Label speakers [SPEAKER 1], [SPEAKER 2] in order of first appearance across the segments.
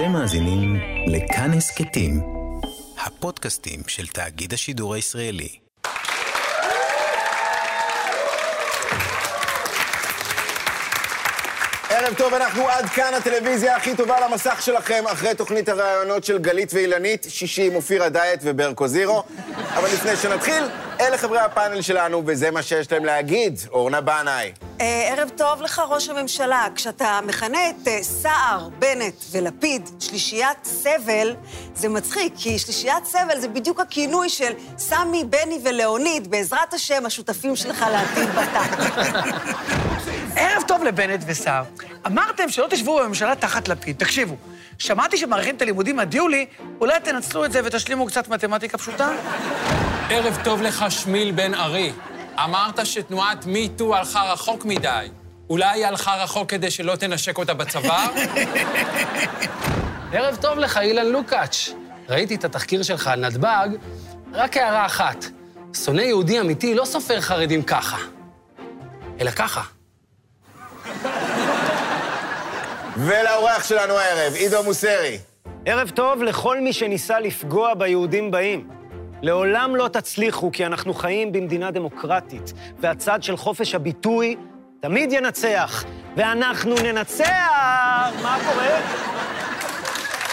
[SPEAKER 1] אתם מאזינים לכאן הסכתים, הפודקאסטים של תאגיד השידור הישראלי.
[SPEAKER 2] ערב טוב, אנחנו עד כאן הטלוויזיה הכי טובה על המסך שלכם, אחרי תוכנית הראיונות של גלית ואילנית, שישי עם אופירה דיאט וברקו זירו. אבל לפני שנתחיל, אלה חברי הפאנל שלנו, וזה מה שיש להם להגיד. אורנה בנאי.
[SPEAKER 3] אה, ערב טוב לך, ראש הממשלה. כשאתה מכנה את אה, סער, בנט ולפיד שלישיית סבל, זה מצחיק, כי שלישיית סבל זה בדיוק הכינוי של סמי, בני ולאוניד, בעזרת השם, השותפים שלך לעתיד בתא.
[SPEAKER 4] ערב טוב לבנט וסער. אמרתם שלא תשבו בממשלה תחת לפיד. תקשיבו, שמעתי שמעריכים את הלימודים עד יולי, אולי תנצלו את זה ותשלימו קצת מתמטיקה פשוטה?
[SPEAKER 5] ערב טוב לך, שמיל בן ארי. אמרת שתנועת מיטו הלכה רחוק מדי. אולי היא הלכה רחוק כדי שלא תנשק אותה בצבא?
[SPEAKER 6] ערב טוב לך, אילן לוקאץ'. ראיתי את התחקיר שלך על נתב"ג, רק הערה אחת. שונא יהודי אמיתי לא סופר חרדים ככה, אלא ככה.
[SPEAKER 2] ולאורח שלנו הערב, עידו מוסרי.
[SPEAKER 7] ערב טוב לכל מי שניסה לפגוע ביהודים באים. לעולם לא תצליחו, כי אנחנו חיים במדינה דמוקרטית, והצד של חופש הביטוי תמיד ינצח, ואנחנו ננצח! מה קורה?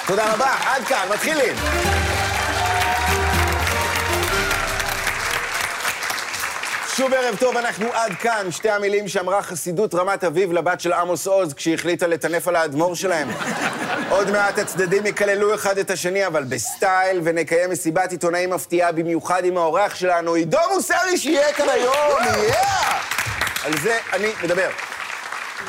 [SPEAKER 2] תודה רבה, עד כאן, מתחילים. שוב ערב טוב, אנחנו עד כאן. שתי המילים שאמרה חסידות רמת אביב לבת של עמוס עוז כשהחליטה לטנף על האדמו"ר שלהם. עוד מעט הצדדים יקללו אחד את השני, אבל בסטייל, ונקיים מסיבת עיתונאים מפתיעה במיוחד עם האורח שלנו, עידו מוסרי, שיהיה כאן היום, יאה! על זה אני מדבר.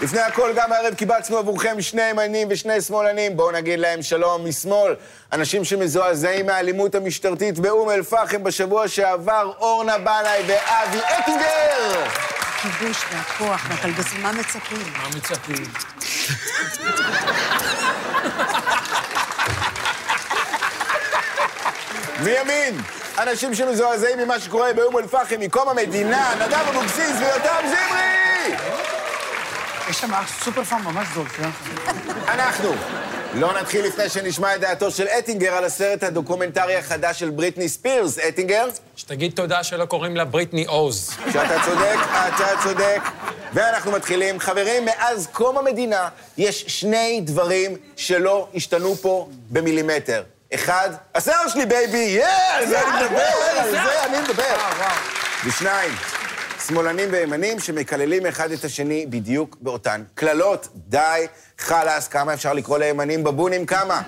[SPEAKER 2] לפני הכל, גם הערב קיבצנו עבורכם שני ימנים ושני שמאלנים. בואו נגיד להם שלום משמאל. אנשים שמזועזעים מהאלימות המשטרתית באום אל-פחם בשבוע שעבר, אורנה בנאי ואבי אטינגר!
[SPEAKER 3] הכיבוש והכוח והקלגסים, מה מצפים?
[SPEAKER 5] מה מצפים?
[SPEAKER 2] מימין, אנשים שמזועזעים ממה שקורה באום אל-פחם מקום המדינה, נדב אבוקסיס ויותם זמרי!
[SPEAKER 4] יש שם סופר פארם ממש זול, לך.
[SPEAKER 2] אנחנו לא נתחיל לפני שנשמע את דעתו של אטינגר על הסרט הדוקומנטרי החדש של בריטני ספירס. אטינגר?
[SPEAKER 5] שתגיד תודה שלא קוראים לה בריטני עוז.
[SPEAKER 2] שאתה צודק, אתה צודק. ואנחנו מתחילים. חברים, מאז קום המדינה יש שני דברים שלא השתנו פה במילימטר. אחד, השיער שלי, baby, yeah! על זה אני מדבר, על זה אני מדבר. ושניים, שמאלנים וימנים שמקללים אחד את השני בדיוק באותן קללות. די, חלאס, כמה אפשר לקרוא לימנים בבונים? כמה?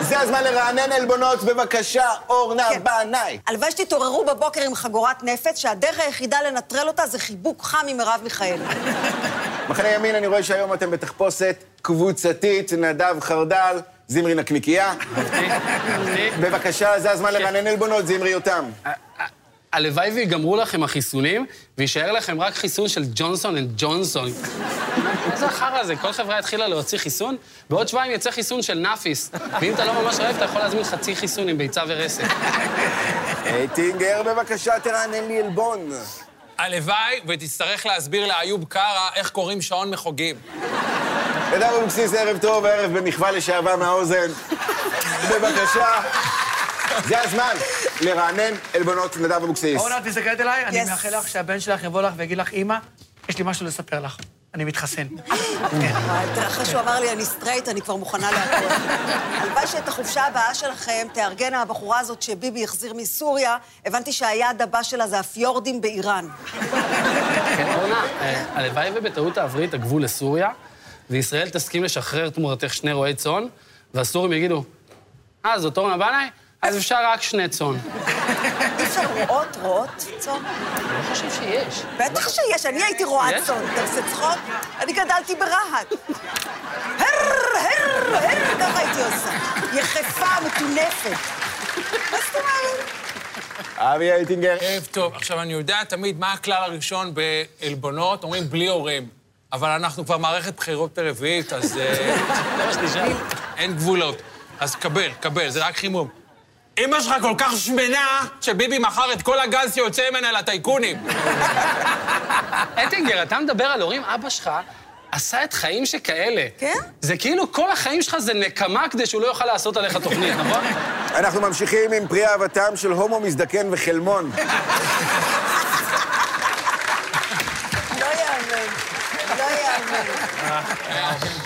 [SPEAKER 2] זה הזמן לרענן עלבונות, בבקשה, אורנה בנאי.
[SPEAKER 3] הלוואי שתתעוררו בבוקר עם חגורת נפץ, שהדרך היחידה לנטרל אותה זה חיבוק חם ממרב מיכאלי.
[SPEAKER 2] מחנה ימין, אני רואה שהיום אתם בתחפושת קבוצתית, נדב חרדל, זמרי נקניקייה. בבקשה, זה הזמן לרענן עלבונות, זמרי יותם.
[SPEAKER 6] הלוואי ויגמרו לכם החיסונים, ויישאר לכם רק חיסון של ג'ונסון אנד ג'ונסון. מה זה החרא הזה? כל חברה התחילה להוציא חיסון, בעוד שבועיים יצא חיסון של נאפיס. ואם אתה לא ממש רעב, אתה יכול להזמין חצי חיסון עם ביצה ורסק.
[SPEAKER 2] אטינגר, בבקשה, תרענן לי עלבון.
[SPEAKER 5] הלוואי ותצטרך להסביר לאיוב קרא איך קוראים שעון מחוגים.
[SPEAKER 2] נדב אבוקסיס, ערב טוב, ערב במחווה לשעבר מהאוזן. בבקשה. זה הזמן לרענן עלבונות נדב אבוקסיס.
[SPEAKER 4] אורנה, את מסתכלת אליי? אני. מאחל לך שהבן שלך יבוא לך ויגיד לך, אמא, יש לי משהו לספר לך. אני מתחסן.
[SPEAKER 3] אחרי שהוא אמר לי, אני סטרייט, אני כבר מוכנה להכל. הלוואי שאת החופשה הבאה שלכם תארגן הבחורה הזאת שביבי החזיר מסוריה. הבנתי שהיעד הבא שלה זה הפיורדים באיראן.
[SPEAKER 6] כן, אורנה, אה, הלוואי ובטעות תעברי את הגבול לסוריה, וישראל תסכים לשחרר תמורתך שני רועי צאן, והסורים יגידו, אה, זאת אורנה בנאי? אז אפשר רק שני צאן.
[SPEAKER 3] אי אפשר רואות, רואות צאן?
[SPEAKER 6] אני לא חושב שיש.
[SPEAKER 3] בטח שיש, אני הייתי רועת? צאן. אתה עושה צחוק? אני גדלתי ברהט. הר, הר, הר, ככה הייתי עושה. יחפה, מטונפת. מה זאת אומרת?
[SPEAKER 2] אבי אייטינגר.
[SPEAKER 5] ערב טוב. עכשיו, אני יודע תמיד מה הכלל הראשון בעלבונות, אומרים בלי הורים. אבל אנחנו כבר מערכת בחירות רביעית, אז אה. אין גבולות. אז קבל, קבל, זה רק חימום. אמא שלך כל כך שמנה, שביבי מכר את כל הגז שיוצא ממנה לטייקונים.
[SPEAKER 6] אטינגר, אתה מדבר על הורים, אבא שלך עשה את חיים שכאלה.
[SPEAKER 3] כן?
[SPEAKER 6] זה כאילו כל החיים שלך זה נקמה כדי שהוא לא יוכל לעשות עליך תוכנית, נכון?
[SPEAKER 2] אנחנו ממשיכים עם פרי אהבתם של הומו מזדקן וחלמון.
[SPEAKER 3] לא יאמן. לא יאמן.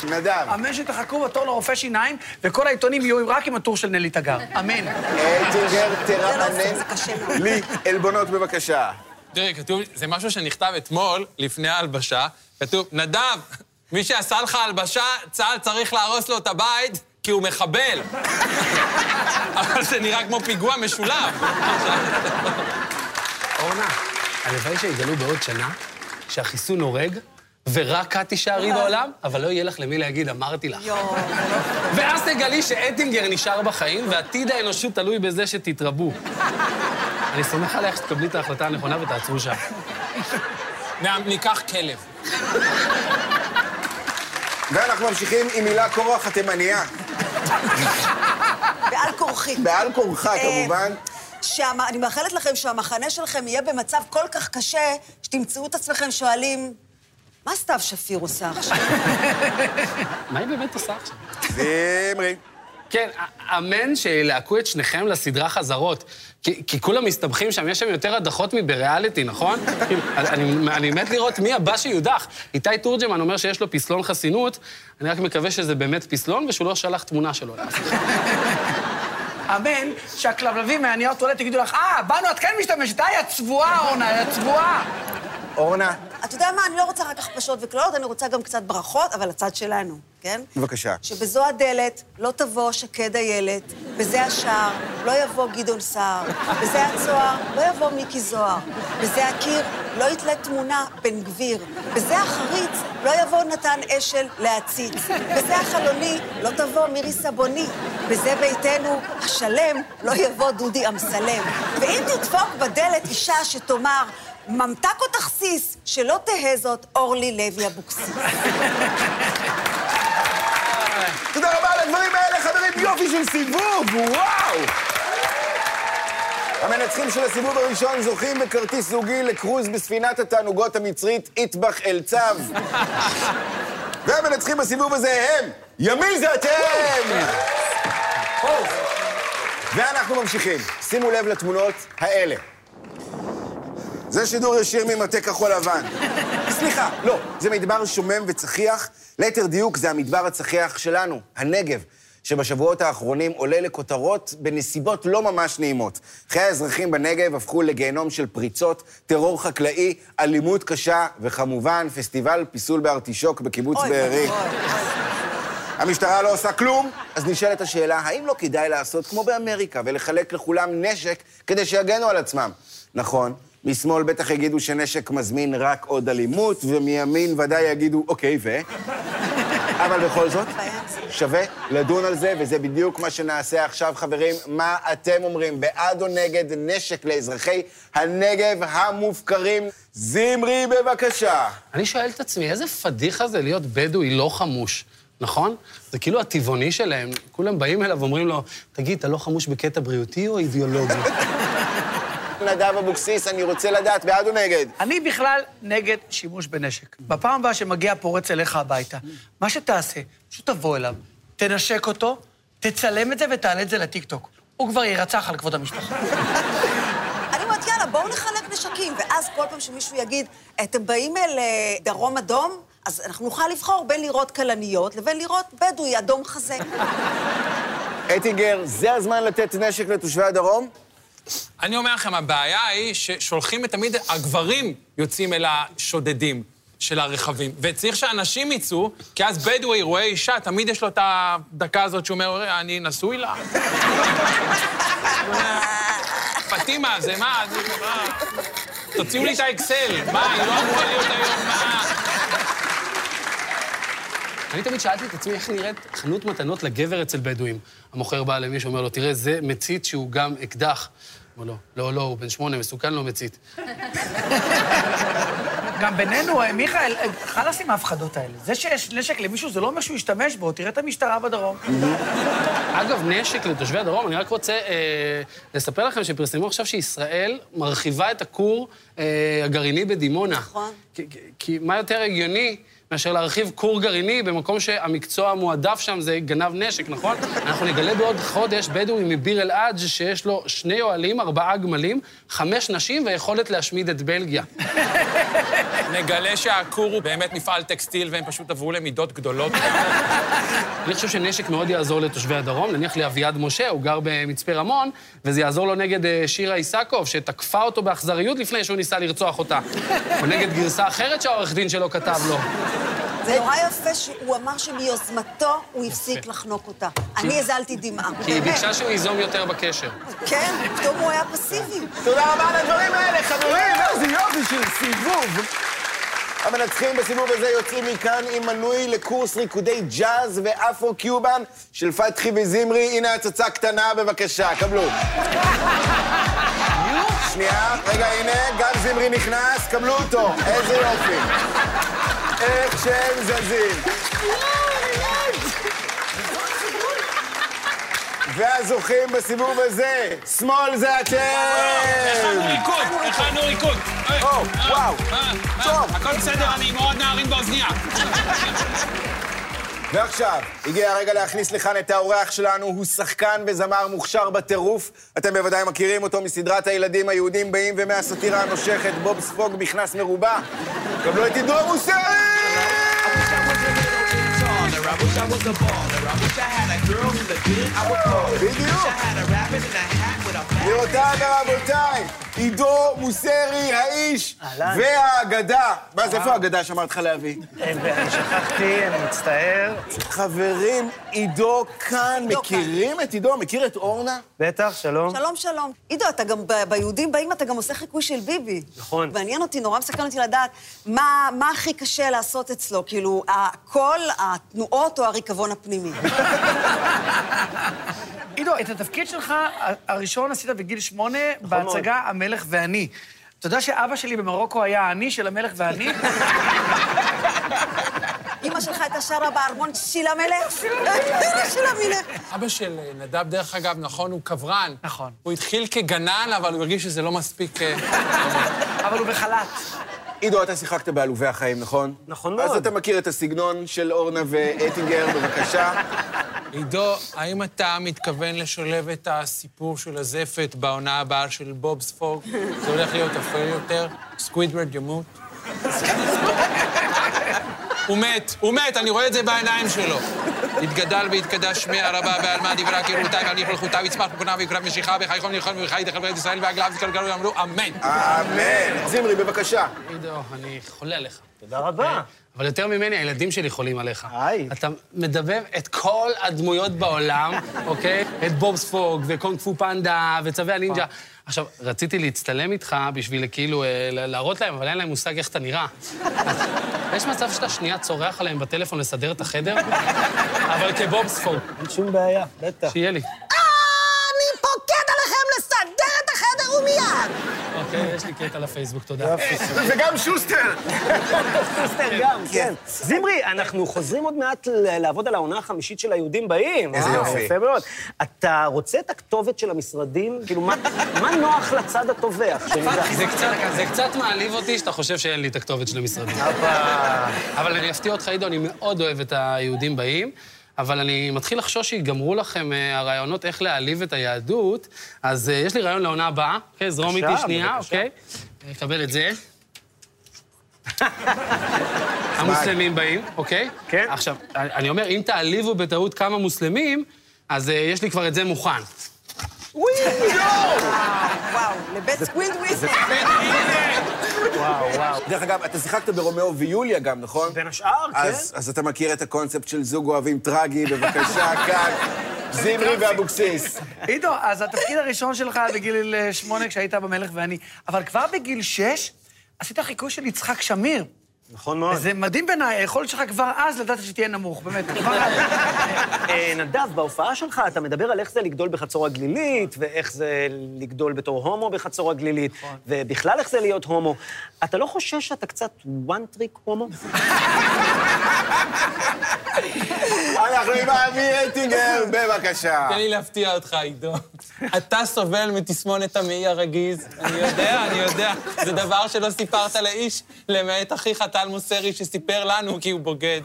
[SPEAKER 2] נדב,
[SPEAKER 4] אמן שתחכו בתור לרופא שיניים, וכל העיתונים יהיו רק עם הטור של נלי תגר. אמן.
[SPEAKER 3] לא
[SPEAKER 2] תרענן
[SPEAKER 3] זה קשה מאוד.
[SPEAKER 2] לי עלבונות בבקשה.
[SPEAKER 5] תראי, כתוב, זה משהו שנכתב אתמול, לפני ההלבשה. כתוב, נדב, מי שעשה לך הלבשה, צה"ל צריך להרוס לו את הבית כי הוא מחבל. אבל זה נראה כמו פיגוע משולב.
[SPEAKER 6] אורנה, הלוואי שיגלו בעוד שנה שהחיסון הורג, ורק את תישארי בעולם, אבל לא יהיה לך למי להגיד, אמרתי לך.
[SPEAKER 3] יואו.
[SPEAKER 6] ואז תגלי שאטינגר נשאר בחיים, ועתיד האנושות תלוי בזה שתתרבו. אני סומך עלייך שתקבלי את ההחלטה הנכונה ותעצרו שם.
[SPEAKER 5] ניקח כלב.
[SPEAKER 2] ואנחנו ממשיכים עם מילה קורח התימניה.
[SPEAKER 3] בעל כורחי.
[SPEAKER 2] בעל כורחה, כמובן.
[SPEAKER 3] שהמ... אני מאחלת לכם שהמחנה שלכם יהיה במצב כל כך קשה, שתמצאו את עצמכם שואלים, מה סתיו שפיר עושה עכשיו?
[SPEAKER 6] מה היא באמת עושה עכשיו?
[SPEAKER 2] זמרי.
[SPEAKER 6] כן, א- אמן שילהקו את שניכם לסדרה חזרות. כי, כי כולם מסתבכים שם, יש שם יותר הדחות מבריאליטי, נכון? אני, אני מת לראות מי הבא שיודח. איתי תורג'מן אומר שיש לו פסלון חסינות, אני רק מקווה שזה באמת פסלון ושהוא לא שלח תמונה שלו.
[SPEAKER 4] אמן שהכלבלבים מהנייר טואלט יגידו לך, אה, בנו את כן משתמשת, אה, יא צבועה, אורנה, יא צבועה.
[SPEAKER 2] אורנה,
[SPEAKER 3] אתה יודע מה, אני לא רוצה רק הכפשות וקללות, אני רוצה גם קצת ברכות, אבל לצד שלנו, כן?
[SPEAKER 2] בבקשה.
[SPEAKER 3] שבזו הדלת לא תבוא שקד איילת, בזה השער לא יבוא גדעון סער, בזה הצוהר לא יבוא מיקי זוהר, בזה הקיר לא יתלה תמונה בן גביר, בזה החריץ לא יבוא נתן אשל להציץ, בזה החלוני לא תבוא מירי סבוני, בזה ביתנו השלם לא יבוא דודי אמסלם. ואם תדפוק בדלת אישה שתאמר, ממתק או תכסיס, שלא תהא זאת אורלי לוי אבוקסיס.
[SPEAKER 2] תודה רבה על הדברים האלה, חברים, יופי של סיבוב, וואו! המנצחים של הסיבוב הראשון זוכים בכרטיס זוגי לקרוז בספינת התענוגות המצרית איטבח אל-צב. והמנצחים בסיבוב הזה הם ימין זה אתם! ואנחנו ממשיכים. שימו לב לתמונות האלה. זה שידור ישיר ממטה כחול לבן. סליחה, לא, זה מדבר שומם וצחיח. ליתר דיוק, זה המדבר הצחיח שלנו, הנגב, שבשבועות האחרונים עולה לכותרות בנסיבות לא ממש נעימות. חיי האזרחים בנגב הפכו לגיהנום של פריצות, טרור חקלאי, אלימות קשה, וכמובן, פסטיבל פיסול בארטישוק בקיבוץ בארי. המשטרה לא עושה כלום, אז נשאלת השאלה, האם לא כדאי לעשות כמו באמריקה ולחלק לכולם נשק כדי שיגנו על עצמם? נכון, משמאל בטח יגידו שנשק מזמין רק עוד אלימות, ומימין ודאי יגידו, אוקיי, ו? אבל בכל זאת, שווה לדון על זה, וזה בדיוק מה שנעשה עכשיו, חברים. מה אתם אומרים, בעד או נגד נשק לאזרחי הנגב המופקרים? זמרי, בבקשה.
[SPEAKER 6] אני שואל את עצמי, איזה פדיחה זה להיות בדואי לא חמוש, נכון? זה כאילו הטבעוני שלהם, כולם באים אליו ואומרים לו, תגיד, אתה לא חמוש בקטע בריאותי או אידיאולוגי?
[SPEAKER 2] נדב אבוקסיס, אני רוצה לדעת, בעד או נגד?
[SPEAKER 4] אני בכלל נגד שימוש בנשק. בפעם הבאה שמגיע פורץ אליך הביתה, מה שתעשה, פשוט תבוא אליו, תנשק אותו, תצלם את זה ותעלה את זה לטיקטוק. הוא כבר יירצח על כבוד המשפחה.
[SPEAKER 3] אני אומרת, יאללה, בואו נחלק נשקים, ואז כל פעם שמישהו יגיד, אתם באים אל אה, דרום אדום, אז אנחנו נוכל לבחור בין לראות כלניות לבין לראות בדואי אדום חזה.
[SPEAKER 2] אטינגר, זה הזמן לתת נשק לתושבי הדרום?
[SPEAKER 5] אני אומר לכם, הבעיה היא ששולחים תמיד, הגברים יוצאים אל השודדים של הרכבים. וצריך שאנשים יצאו, כי אז בדואי רואה אישה, תמיד יש לו את הדקה הזאת שהוא אומר, אני נשוי לה. פטימה, זה מה? זה מה? תוציאו לי את האקסל. מה, היא לא אמורה להיות היום, מה?
[SPEAKER 6] אני תמיד שאלתי את עצמי איך נראית חנות מתנות לגבר אצל בדואים. המוכר בא למישהו, אומר לו, תראה, זה מצית שהוא גם אקדח. הוא לו, לא, לא, הוא בן שמונה, מסוכן, לא מצית.
[SPEAKER 4] גם בינינו, אה, מיכאל, אה, חלאס עם ההפחדות האלה. זה שיש נשק למישהו, זה לא אומר שהוא ישתמש בו, תראה את המשטרה בדרום.
[SPEAKER 6] אגב, נשק לתושבי הדרום, אני רק רוצה אה, לספר לכם שפרסמו עכשיו שישראל מרחיבה את הכור אה, הגרעיני בדימונה.
[SPEAKER 3] נכון.
[SPEAKER 6] כי, כי- כי מה יותר הגיוני מאשר להרחיב כור גרעיני במקום שהמקצוע המועדף שם זה גנב נשק, נכון? אנחנו נגלה בעוד חודש בדואי מביר אל-עג' שיש לו שני אוהלים, ארבעה גמלים, חמש נשים ויכולת להשמיד את בלגיה.
[SPEAKER 5] נגלה שהכור הוא באמת מפעל טקסטיל והם פשוט עברו למידות גדולות.
[SPEAKER 6] אני חושב שנשק מאוד יעזור לתושבי הדרום. נניח לאביעד משה, הוא גר במצפה רמון, וזה יעזור לו נגד אה, שירה איסקוב, שתקפה אותו באכזריות לפני שהוא ניסה לרצוח אותה. או נגד גרסה אחרת שהעורך דין שלו כתב לו.
[SPEAKER 3] זה נורא יפה שהוא אמר שמיוזמתו הוא הפסיק לחנוק אותה. אני הזלתי דמעה.
[SPEAKER 6] כי היא. ביקשה שהוא ייזום יותר בקשר.
[SPEAKER 3] כן, פתאום הוא היה פסיבי.
[SPEAKER 2] תודה רבה על הדברים האלה, חברים, איזה יופי של סיבוב. המנצחים בסיבוב הזה יוצאים מכאן עם מנוי לקורס ריקודי ג'אז ואפרו-קיובן של פתחי וזמרי. הנה הצצה קטנה, בבקשה, קבלו. שנייה, רגע, הנה, גם זמרי נכנס, קבלו אותו. איזה יופי. איך שהם זזים. והזוכים בסיבוב הזה, שמאל זה
[SPEAKER 5] הכנו
[SPEAKER 2] אתם!
[SPEAKER 5] ריקוד, הכנו ריקוד. אה,
[SPEAKER 2] או,
[SPEAKER 5] אה,
[SPEAKER 2] וואו.
[SPEAKER 5] אה,
[SPEAKER 2] טוב.
[SPEAKER 5] הכל בסדר, אני מאוד נערים באוזנייה.
[SPEAKER 2] ועכשיו, הגיע הרגע להכניס לכאן את האורח שלנו, הוא שחקן וזמר מוכשר בטירוף. אתם בוודאי מכירים אותו מסדרת הילדים היהודים באים ומהסאטירה הנושכת, בוב ספוג מכנס מרובע. קבלו את עידו מוסרי! בדיוק. גבירותיי ורבותיי, עידו מוסרי, האיש. והאגדה. מה זה, איפה האגדה שאמרת לך להביא?
[SPEAKER 7] אה, אני שכחתי, אני מצטער.
[SPEAKER 2] חברים, עידו כאן, מכירים את עידו? מכיר את אורנה?
[SPEAKER 7] בטח, שלום.
[SPEAKER 3] שלום, שלום. עידו, אתה גם, ביהודים באים אתה גם עושה חיקוי של ביבי.
[SPEAKER 7] נכון.
[SPEAKER 3] מעניין אותי, נורא מסקרן אותי לדעת, מה, מה הכי קשה לעשות אצלו? כאילו, הקול, התנועות או הריקבון הפנימי?
[SPEAKER 4] עידו, את התפקיד שלך ה- הראשון עשית בגיל שמונה
[SPEAKER 7] נכון
[SPEAKER 4] בהצגה המלך ואני. אתה יודע שאבא שלי במרוקו היה האני של המלך ואני?
[SPEAKER 3] אמא שלך הייתה שרה בארמון של המלך? של המלך.
[SPEAKER 5] אבא של נדב, דרך אגב, נכון, הוא קברן.
[SPEAKER 4] נכון.
[SPEAKER 5] הוא התחיל כגנן, אבל הוא הרגיש שזה לא מספיק... אה,
[SPEAKER 4] אבל הוא בחל"ת.
[SPEAKER 2] עידו, אתה שיחקת בעלובי החיים, נכון?
[SPEAKER 7] נכון
[SPEAKER 2] אז
[SPEAKER 7] מאוד.
[SPEAKER 2] אתה מכיר את הסגנון של אורנה ואטינגר, בבקשה.
[SPEAKER 5] עידו, האם אתה מתכוון לשלב את הסיפור של הזפת בעונה הבאה של בוב ספוג? זה הולך להיות אפל יותר? סקווידוורד ימות? הוא מת, הוא מת, אני רואה את זה בעיניים שלו. יתגדל ויתקדש שמי הרבה בעלמא דברה כרותיי ואני חלחותיו יצמח בקונה ויקרב משיכה וחייכון ילכון וחי תחל בארץ ישראל והגלב וכל גלו יאמרו אמן.
[SPEAKER 2] אמן. זמרי, בבקשה.
[SPEAKER 6] עידו, אני חולה עליך.
[SPEAKER 7] תודה רבה.
[SPEAKER 6] אבל יותר ממני, הילדים שלי חולים עליך.
[SPEAKER 7] היי.
[SPEAKER 6] אתה מדבב את כל הדמויות בעולם, אוקיי? את בוב ספוג, וקונג פו פנדה, וצווי הנינג'ה. עכשיו, רציתי להצטלם איתך בשביל כאילו אה, להראות להם, אבל אין להם מושג איך אתה נראה. יש מצב שאתה שנייה צורח עליהם בטלפון לסדר את החדר? אבל כבוב ספוג,
[SPEAKER 7] אין שום בעיה, בטח.
[SPEAKER 6] שיהיה לי.
[SPEAKER 3] ומיד!
[SPEAKER 6] אוקיי, יש לי קטע לפייסבוק, תודה.
[SPEAKER 2] וגם שוסטר.
[SPEAKER 7] שוסטר גם, כן. זמרי, אנחנו חוזרים עוד מעט לעבוד על העונה החמישית של היהודים באים.
[SPEAKER 2] איזה
[SPEAKER 7] אה,
[SPEAKER 2] יופי.
[SPEAKER 7] יפה מאוד. אתה רוצה את הכתובת של המשרדים? כאילו, מה- מה נוח לצד הטובח? שנדע?
[SPEAKER 6] זה קצת, זה קצת מעליב אותי שאתה חושב שאין לי את הכתובת של המשרדים. אבל אני אפתיע אותך, עידו, אני מאוד אוהב את היהודים באים, אבל אני מתחיל לחשוש שיגמרו לכם אה, הרעיונות איך להעליב את היהדות, אז אה, יש לי רעיון לעונה הבאה, אוקיי? זרום איתי שנייה. אוקיי? אה, קבל את זה. המוסלמים באים, אוקיי?
[SPEAKER 7] כן.
[SPEAKER 6] עכשיו, אני אני אומר, אם תעליבו בטעות כמה מוסלמים, אז אה, יש לי כבר את זה מוכן.
[SPEAKER 3] וואו, לבית סקווידוורד.
[SPEAKER 7] וואו, וואו.
[SPEAKER 2] דרך אגב, אתה שיחקת ברומאו ויוליה גם, נכון?
[SPEAKER 7] בין השאר, כן.
[SPEAKER 2] אז, אז אתה מכיר את הקונספט של זוג אוהבים טרגי, בבקשה, כאן, זמרי ואבוקסיס.
[SPEAKER 4] עידו, אז התפקיד הראשון שלך היה בגיל אה, שמונה כשהיית במלך ואני, אבל כבר בגיל שש עשית חיקוי של יצחק שמיר.
[SPEAKER 7] נכון מאוד.
[SPEAKER 4] זה מדהים בעיניי, היכולת שלך כבר אז לדעת שתהיה נמוך, באמת. כבר אז.
[SPEAKER 7] אה, נדב, בהופעה שלך אתה מדבר על איך זה לגדול בחצור הגלילית, ואיך זה לגדול בתור הומו בחצור הגלילית, ובכלל איך זה להיות הומו. אתה לא חושש שאתה קצת one trick הומו?
[SPEAKER 2] אנחנו עם אבי רייטינגר, בבקשה.
[SPEAKER 5] תן לי להפתיע אותך, עידו. אתה סובל מתסמונת המעי הרגיז. אני יודע, אני יודע. זה דבר שלא סיפרת לאיש, למעט אחיך טל מוסרי, שסיפר לנו כי הוא בוגד.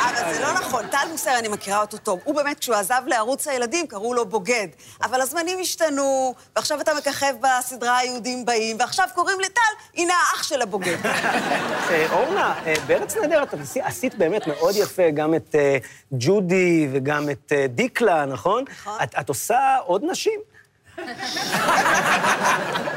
[SPEAKER 3] אבל זה לא נכון. טל מוסר, אני מכירה אותו טוב. הוא באמת, כשהוא עזב לערוץ הילדים, קראו לו בוגד. אבל הזמנים השתנו, ועכשיו אתה מככב בסדרה היהודים באים, ועכשיו קוראים לטל, הנה האח של הבוגד.
[SPEAKER 7] אה, אורנה, אה, בארץ נהדרת עשית באמת מאוד יפה גם את אה, ג'ודי וגם את דיקלה, נכון?
[SPEAKER 3] נכון.
[SPEAKER 7] את עושה עוד נשים?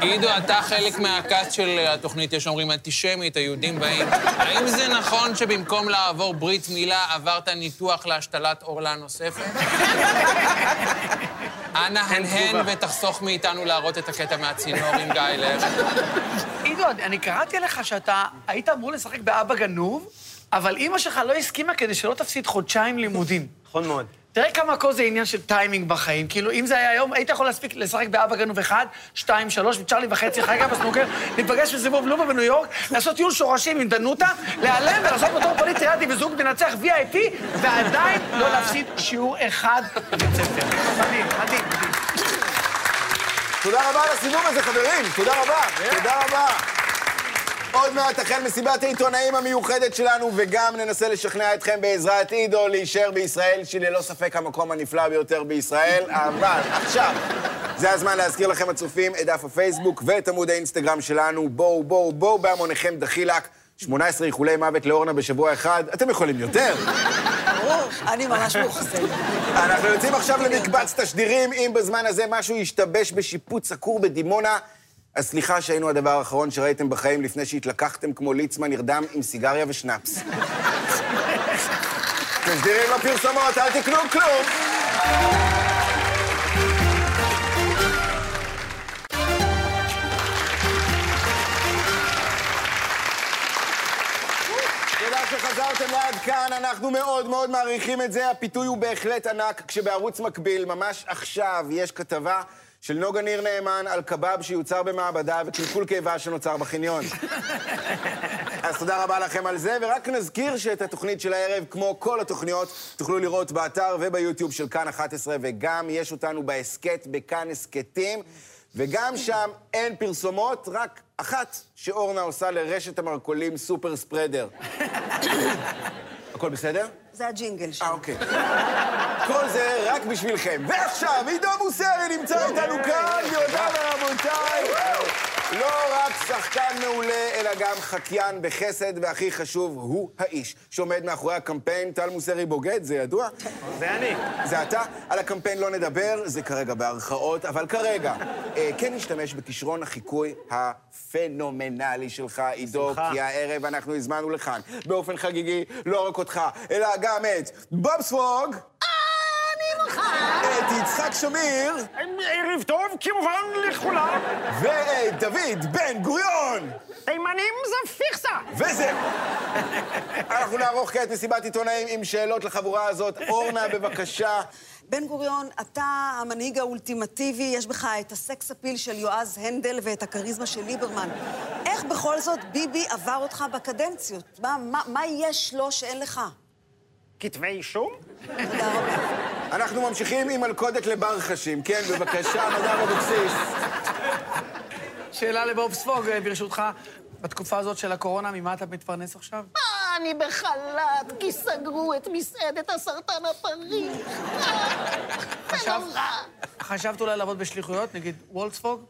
[SPEAKER 5] עידו, אתה חלק מהכת של התוכנית, יש אומרים אנטישמית, היהודים באים. האם זה נכון שבמקום לעבור ברית מילה, עברת ניתוח להשתלת עורלה נוספת? אנא הנהן ותחסוך מאיתנו להראות את הקטע מהצינור עם גיא לב.
[SPEAKER 4] עידו, אני- אני קראתי לך שאתה היית אמור לשחק באבא גנוב, אבל אימא שלך לא הסכימה כדי שלא תפסיד חודשיים לימודים.
[SPEAKER 7] נכון מאוד.
[SPEAKER 4] תראה כמה הכל זה עניין של טיימינג בחיים. כאילו, אם זה היה היום, היית יכול להספיק לשחק באבא גנוב אחד, שתיים, שלוש, וצ'רלי וחצי, חגה בסנוקר, להיפגש בסיבוב לובה בניו יורק, לעשות טיול שורשים עם דנוטה, להיעלם ולעשות בתור פוליט טריאדי וזוג מנצח VIP, ועדיין לא להפסיד שיעור אחד בבית ספר. מדהים, מדהים, מדהים.
[SPEAKER 2] תודה רבה על הסיבוב הזה, חברים. תודה רבה. תודה רבה. עוד מעט תחל מסיבת העיתונאים המיוחדת שלנו, וגם ננסה לשכנע אתכם בעזרת עידו להישאר בישראל, שהיא ללא ספק המקום הנפלא ביותר בישראל. אבל עכשיו, זה הזמן להזכיר לכם הצופים את דף הפייסבוק ואת עמוד האינסטגרם שלנו. בואו, בואו, בואו בהמוניכם דחילק. 18 איחולי מוות לאורנה בשבוע אחד. אתם יכולים יותר.
[SPEAKER 3] ברור, אני ממש מאוכזבת.
[SPEAKER 2] אנחנו יוצאים עכשיו למקבץ תשדירים. אם בזמן הזה משהו ישתבש בשיפוץ הכור בדימונה, אז סליחה שהיינו הדבר האחרון שראיתם בחיים לפני שהתלקחתם כמו ליצמן נרדם עם סיגריה ושנאפס. תשדירים לפרסומות, אל תקנו כלום. שחזרתם לעד כאן, אנחנו מאוד מאוד מעריכים את זה. הפיתוי הוא בהחלט ענק, כשבערוץ מקביל, ממש עכשיו, יש כתבה של נוגה ניר נאמן על קבב שיוצר במעבדה וקלקול קיבה שנוצר בחניון. אז תודה רבה לכם על זה, ורק נזכיר שאת התוכנית של הערב, כמו כל התוכניות, תוכלו לראות באתר וביוטיוב של כאן 11, וגם יש אותנו בהסכת בכאן הסכתים, וגם שם אין פרסומות, רק אחת שאורנה עושה לרשת המרכולים סופר ספרדר. הכל בסדר?
[SPEAKER 3] זה הג'ינגל
[SPEAKER 2] אה,
[SPEAKER 3] שלי.
[SPEAKER 2] אוקיי. כל זה רק בשבילכם. ועכשיו, עידו מוסרי נמצא איתנו כאן, גבירותיי ורבותיי. לא רק שחקן מעולה, אלא גם חקיין בחסד, והכי חשוב, הוא האיש שעומד מאחורי הקמפיין. טל מוסרי בוגד, זה ידוע?
[SPEAKER 7] זה אני.
[SPEAKER 2] זה אתה. על הקמפיין לא נדבר, זה כרגע בהרכאות, אבל כרגע, אה, כן נשתמש בכישרון החיקוי הפנומנלי שלך, עידו. כי הערב אנחנו הזמנו לכאן, באופן חגיגי, לא רק אותך, אלא גם את בובספוג. מוכן. את יצחק שמיר,
[SPEAKER 7] ערב טוב, כמובן, לכולם.
[SPEAKER 2] ואת דוד בן גוריון.
[SPEAKER 7] תימנים זה פיקסה.
[SPEAKER 2] וזהו. אנחנו נערוך כעת מסיבת עיתונאים עם שאלות לחבורה הזאת. אורנה, בבקשה.
[SPEAKER 3] בן גוריון, אתה המנהיג האולטימטיבי, יש בך את הסקס אפיל של יועז הנדל ואת הכריזמה של ליברמן. איך בכל זאת ביבי עבר אותך בקדנציות? מה, מה, מה יש לו שאין לך?
[SPEAKER 7] כתבי אישום?
[SPEAKER 3] תודה רבה.
[SPEAKER 2] אנחנו ממשיכים עם מלכודת לברחשים. כן, בבקשה, נדב אבוקסיס.
[SPEAKER 4] שאלה לבוב ספוג, אה, ברשותך. בתקופה הזאת של הקורונה, ממה אתה מתפרנס עכשיו?
[SPEAKER 8] אני בחל"ת, כי סגרו את מסעדת הסרטן הפריך. נורא.
[SPEAKER 4] חשבת אולי לעבוד בשליחויות, נגיד וולספוג?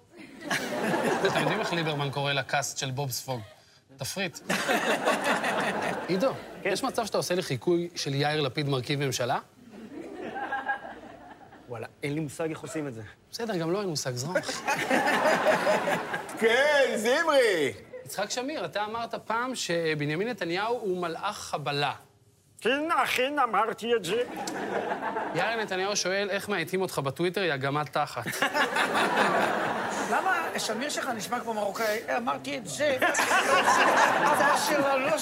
[SPEAKER 6] אתם יודעים איך ליברמן קורא לקאסט של בוב ספוג? תפריט. עידו, יש מצב שאתה עושה לי חיקוי של יאיר לפיד מרכיב ממשלה?
[SPEAKER 7] וואלה, אין לי מושג איך עושים את זה.
[SPEAKER 6] בסדר, גם לא אין מושג זרום.
[SPEAKER 2] כן, זמרי.
[SPEAKER 6] יצחק שמיר, אתה אמרת פעם שבנימין נתניהו הוא מלאך חבלה.
[SPEAKER 7] כן, אכן אמרתי את זה.
[SPEAKER 6] יאיר נתניהו שואל איך מאייתים אותך בטוויטר, יא גמד תחת.
[SPEAKER 4] למה שמיר שלך נשמע כמו מרוקאי? אה, אמרתי את זה. זה השיר לא.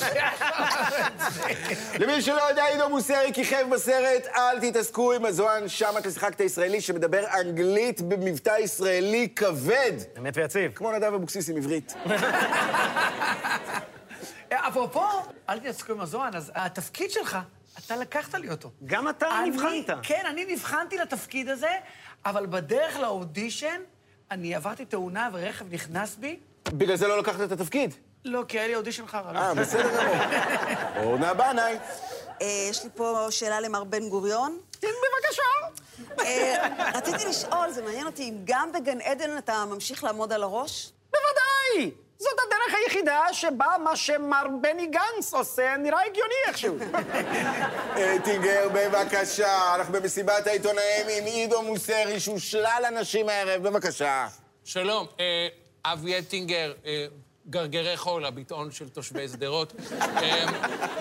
[SPEAKER 2] למי שלא יודע, עידו מוסרי כיכב בסרט, אל תתעסקו עם הזוהן, שם אתה שיחקת ישראלי שמדבר אנגלית במבטא ישראלי כבד.
[SPEAKER 7] אמת ויציב.
[SPEAKER 2] כמו נדב אבוקסיס עם עברית.
[SPEAKER 4] אה, אפרופו, אל תתעסקו עם הזוהן, אז התפקיד שלך אתה לקחת לי אותו.
[SPEAKER 7] גם אתה
[SPEAKER 4] אני-
[SPEAKER 7] נבחנת.
[SPEAKER 4] כן, אני נבחנתי לתפקיד הזה, אבל בדרך לאודישן, אני עברתי תאונה ורכב נכנס בי.
[SPEAKER 2] בגלל זה לא לקחת את התפקיד.
[SPEAKER 4] לא, כי היה לי אודישן חרא.
[SPEAKER 2] אה, בסדר גמור. אורנה בנאי.
[SPEAKER 3] אה, יש לי פה שאלה למר בן גוריון.
[SPEAKER 8] בבקשה.
[SPEAKER 3] אה, רציתי לשאול, זה מעניין אותי, אם גם בגן עדן אתה ממשיך לעמוד על הראש?
[SPEAKER 8] בוודאי! זאת הדרך היחידה שבה מה שמר בני גנץ עושה נראה הגיוני איכשהו.
[SPEAKER 2] אטינגר, בבקשה. אנחנו במסיבת העיתונאים עם עידו מוסרי, שהוא שלל אנשים הערב. בבקשה.
[SPEAKER 5] שלום, אה, אבי אטינגר, אה, גרגרי חול, הביטאון של תושבי שדרות. אה,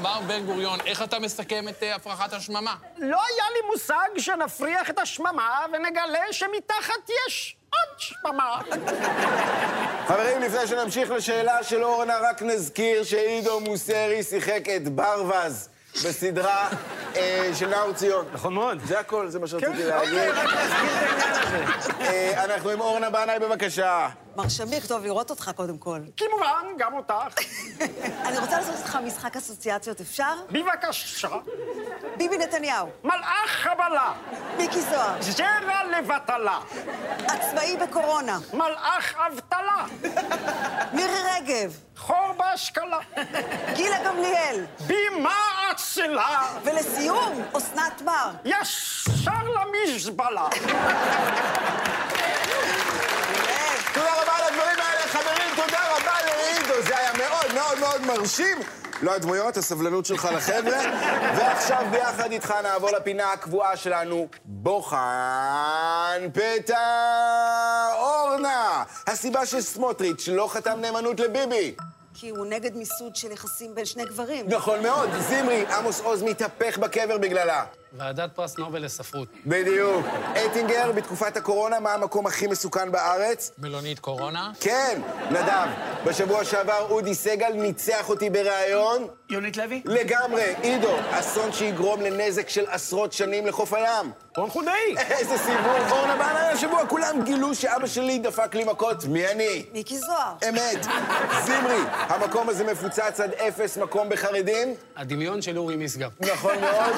[SPEAKER 5] מר בן גוריון, איך אתה מסכם את אה, הפרחת השממה?
[SPEAKER 8] לא היה לי מושג שנפריח את השממה ונגלה שמתחת יש שממה.
[SPEAKER 2] חברים, לפני שנמשיך לשאלה של אורנה, רק נזכיר שעידו מוסרי שיחק את ברווז בסדרה אה, של נאור ציון.
[SPEAKER 7] נכון מאוד.
[SPEAKER 2] זה הכל, זה מה שרציתי להגיד. אה, אנחנו עם אורנה בנאי, בבקשה.
[SPEAKER 3] מר שמיק, טוב לראות אותך קודם כל.
[SPEAKER 8] כמובן, גם אותך.
[SPEAKER 3] אני רוצה לעשות איתך משחק אסוציאציות, אפשר?
[SPEAKER 8] בבקשה.
[SPEAKER 3] ביבי נתניהו,
[SPEAKER 8] מלאך חבלה,
[SPEAKER 3] מיקי זוהר,
[SPEAKER 8] זרע לבטלה,
[SPEAKER 3] עצמאי בקורונה,
[SPEAKER 8] מלאך אבטלה,
[SPEAKER 3] מירי רגב,
[SPEAKER 8] חור בהשכלה,
[SPEAKER 3] גילה גמליאל,
[SPEAKER 8] בימה אצילה,
[SPEAKER 3] ולסיום, אסנת מר.
[SPEAKER 8] ישר למזבלה.
[SPEAKER 2] תודה רבה על הדברים האלה, חברים, תודה רבה לעידו, זה היה מאוד מאוד מרשים. לא הדמויות, הסבלנות שלך לחבר'ה. ועכשיו ביחד איתך נעבור לפינה הקבועה שלנו, בוחן פתע אורנה. הסיבה שסמוטריץ' לא חתם נאמנות לביבי.
[SPEAKER 3] כי הוא נגד מיסוד של יחסים בין שני גברים.
[SPEAKER 2] נכון מאוד, זמרי, עמוס עוז מתהפך בקבר בגללה.
[SPEAKER 6] ועדת פרס נובל לספרות.
[SPEAKER 2] בדיוק. אטינגר, בתקופת הקורונה, מה המקום הכי מסוכן בארץ?
[SPEAKER 5] מלונית קורונה?
[SPEAKER 2] כן, נדב. בשבוע שעבר אודי סגל ניצח אותי בריאיון.
[SPEAKER 4] יונית לוי?
[SPEAKER 2] לגמרי, עידו, אסון שיגרום לנזק של עשרות שנים לחוף הים.
[SPEAKER 7] רון חולדאי.
[SPEAKER 2] איזה סיבוב, אורנה בנה השבוע, כולם גילו שאבא שלי דפק לי מכות. מי אני?
[SPEAKER 3] מיקי זוהר.
[SPEAKER 2] אמת. זמרי, המקום הזה מפוצץ עד אפס מקום בחרדים?
[SPEAKER 6] הדמיון של אורי משגב.
[SPEAKER 2] נכון מאוד.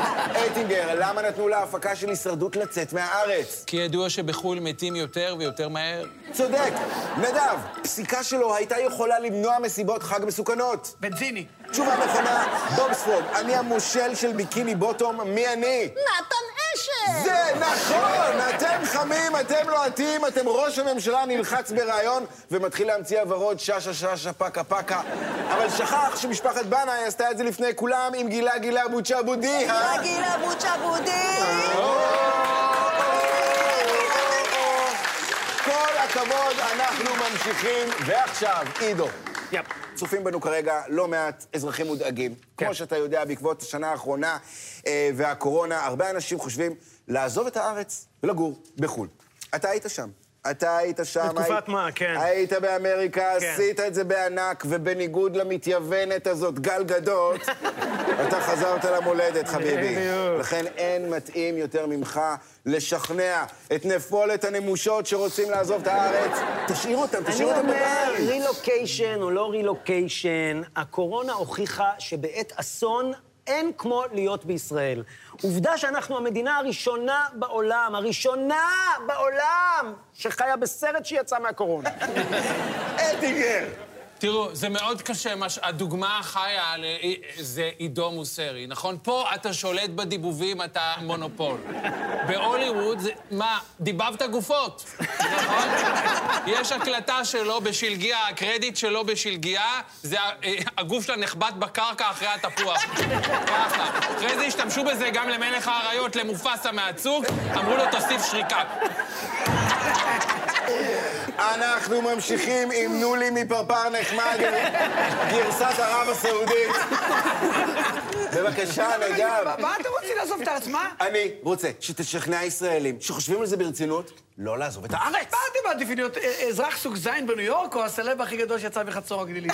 [SPEAKER 2] אייטינגר, למה נתנו להפקה של הישרדות לצאת מהארץ?
[SPEAKER 5] כי ידוע שבחו"ל מתים יותר ויותר מהר.
[SPEAKER 2] צודק. נדב, פסיקה שלו הייתה יכולה למנוע מסיבות חג מסוכנות.
[SPEAKER 4] בנזיני.
[SPEAKER 2] תשובה נכונה, בובספוג, אני המושל של ביקיני בוטום, מי אני?
[SPEAKER 8] נתן אשל!
[SPEAKER 2] זה נכון! אתם חמים, אתם לוהטים, אתם ראש הממשלה נלחץ בריאיון ומתחיל להמציא הוורוד שאשא שאשא פקה פקה. אבל שכח שמשפחת בנאי עשתה את זה לפני כולם עם גילה גילה בוצ'ה בודי, אה?
[SPEAKER 3] גילה בוצ'ה בודי.
[SPEAKER 2] כל הכבוד, אנחנו ממשיכים. ועכשיו, עידו.
[SPEAKER 7] יפ.
[SPEAKER 2] צופים בנו כרגע לא מעט אזרחים מודאגים. כמו שאתה יודע, בעקבות השנה האחרונה אה, והקורונה, הרבה אנשים חושבים לעזוב את הארץ ולגור בחו"ל. אתה היית שם. אתה היית שם.
[SPEAKER 7] בתקופת
[SPEAKER 2] היית,
[SPEAKER 7] מה, כן.
[SPEAKER 2] היית באמריקה,
[SPEAKER 7] כן.
[SPEAKER 2] עשית את זה בענק, ובניגוד למתייוונת הזאת, גל גדות, אתה חזרת למולדת, חביבי. לכן אין מתאים יותר ממך לשכנע את נפולת הנמושות שרוצים לעזוב את הארץ. תשאיר אותם,
[SPEAKER 7] אני
[SPEAKER 2] תשאיר אותם
[SPEAKER 7] אומר,
[SPEAKER 2] בבית.
[SPEAKER 7] רילוקיישן או לא רילוקיישן, הקורונה הוכיחה שבעת אסון אין כמו להיות בישראל. עובדה שאנחנו המדינה הראשונה בעולם, הראשונה בעולם, שחיה בסרט שיצא מהקורונה.
[SPEAKER 2] אטינגר.
[SPEAKER 5] תראו, זה מאוד קשה, מה ש... הדוגמה החיה ל... זה עידו מוסרי, נכון? פה אתה שולט בדיבובים, אתה מונופול. בהוליווד, זה... מה, דיבבת גופות, נכון? יש הקלטה שלו בשלגיה, הקרדיט שלו בשלגיה, זה אה, הגוף שלה נחבט בקרקע אחרי התפוח. ככה. אחרי זה השתמשו בזה גם למלך האריות, למופסה מהצוג, אמרו לו, תוסיף שריקה.
[SPEAKER 2] אנחנו ממשיכים עם נולי מפרפר נחמד, גרסת ערב הסעודית. בבקשה, נדב.
[SPEAKER 4] מה אתם רוצים לעזוב את הארץ? מה?
[SPEAKER 2] אני רוצה שתשכנע ישראלים שחושבים על זה ברצינות, לא לעזוב את הארץ.
[SPEAKER 4] מה אתם מעדיפים להיות אזרח סוג זין בניו יורק, או הסלב הכי גדול שיצא מחצור הגלילית?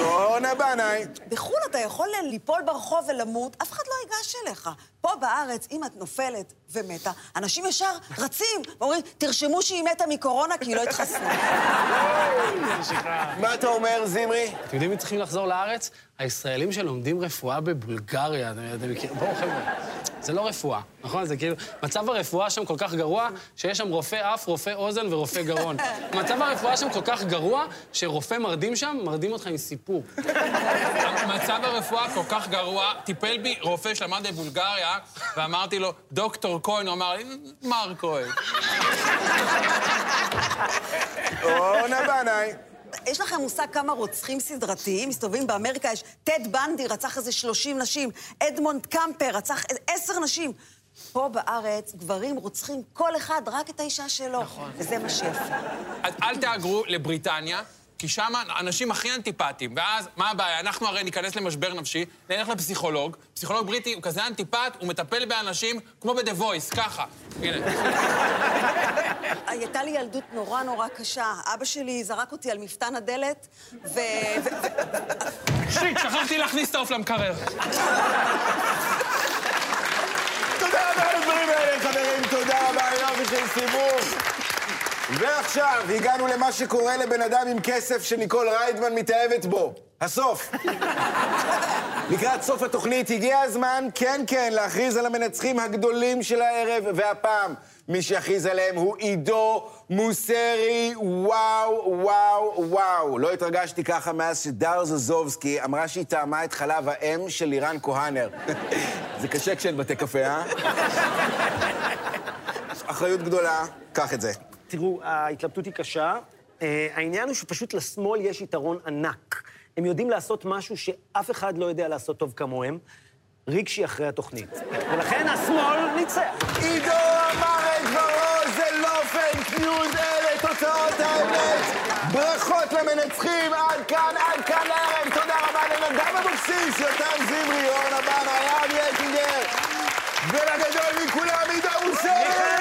[SPEAKER 2] אורנה בנאי.
[SPEAKER 3] בחו"ל אתה יכול ליפול ברחוב ולמות, אף אחד לא ייגש אליך. פה בארץ, אם את נופלת ומתה, אנשים ישר רצים ואומרים, תרשמו שהיא מתה מקורונה כי היא לא התחסנה.
[SPEAKER 2] מה אתה אומר, זמרי?
[SPEAKER 6] אתם יודעים מי צריכים לחזור לארץ? הישראלים שלומדים רפואה בבולגריה. אתם אתם מכירים? בואו, חבר'ה. זה לא רפואה, נכון? זה כאילו... מצב הרפואה שם כל כך גרוע, שיש שם רופא אף, רופא אוזן ורופא גרון. מצב הרפואה שם כל כך גרוע, שרופא מרדים שם, מרדים אותך עם סיפור.
[SPEAKER 5] מצב הרפואה כל כך גרוע, טיפל בי רופא שלמד בבולגריה, ואמרתי לו, דוקטור כהן, הוא אמר לי, מר כהן.
[SPEAKER 2] אורנה בנאי.
[SPEAKER 3] יש לכם מושג כמה רוצחים סדרתיים מסתובבים באמריקה? יש טד בנדי, רצח איזה 30 נשים, אדמונד קמפר, רצח איזה 10 נשים. פה בארץ גברים רוצחים כל אחד רק את האישה שלו. נכון. וזה מה שיפה.
[SPEAKER 5] אז אל תהגרו לבריטניה, כי שם אנשים הכי אנטיפטיים. ואז, מה הבעיה? אנחנו הרי ניכנס למשבר נפשי, נלך לפסיכולוג. פסיכולוג בריטי הוא כזה אנטיפט, הוא מטפל באנשים כמו ב-The Voice, ככה. הנה.
[SPEAKER 3] הייתה לי ילדות נורא נורא קשה. אבא שלי זרק אותי על מפתן הדלת, ו... ו...
[SPEAKER 5] שיט, שכחתי להכניס את העוף למקרר.
[SPEAKER 2] תודה רבה יופי של סיבוב. ועכשיו, הגענו למה שקורה לבן אדם עם כסף שניקול ריידמן מתאהבת בו. הסוף. לקראת סוף התוכנית הגיע הזמן, כן כן, להכריז על המנצחים הגדולים של הערב, והפעם מי שיכריז עליהם הוא עידו מוסרי, וואו, וואו, וואו. לא התרגשתי ככה מאז שדר זוזובסקי אמרה שהיא טעמה את חלב האם של לירן כהנר. זה קשה כשאין בתי קפה, אה? אחריות גדולה, קח את זה.
[SPEAKER 7] תראו, ההתלבטות היא קשה. אה, העניין הוא שפשוט לשמאל יש יתרון ענק. הם יודעים לעשות משהו שאף אחד לא יודע לעשות טוב כמוהם. רגשי אחרי התוכנית. ולכן השמאל ניצח.
[SPEAKER 2] עידו אמר את דברו, זה לא פייק ניוז, אלה תוצאות האמת. ברכות למנצחים, עד כאן, עד כאן לערב. תודה רבה לנדב אבוקסיס, יותם זמרי, אורנה בנה, יאב יטינגר. ולגדול מכולם, עידו מוסרי!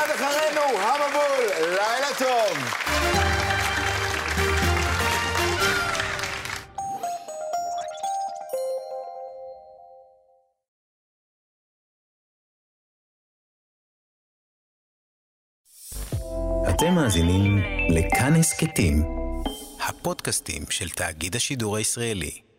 [SPEAKER 2] מיד אחרינו, המבול, לילה טוב.
[SPEAKER 1] אתם מאזינים לכאן הסכתים, הפודקאסטים של תאגיד השידור הישראלי.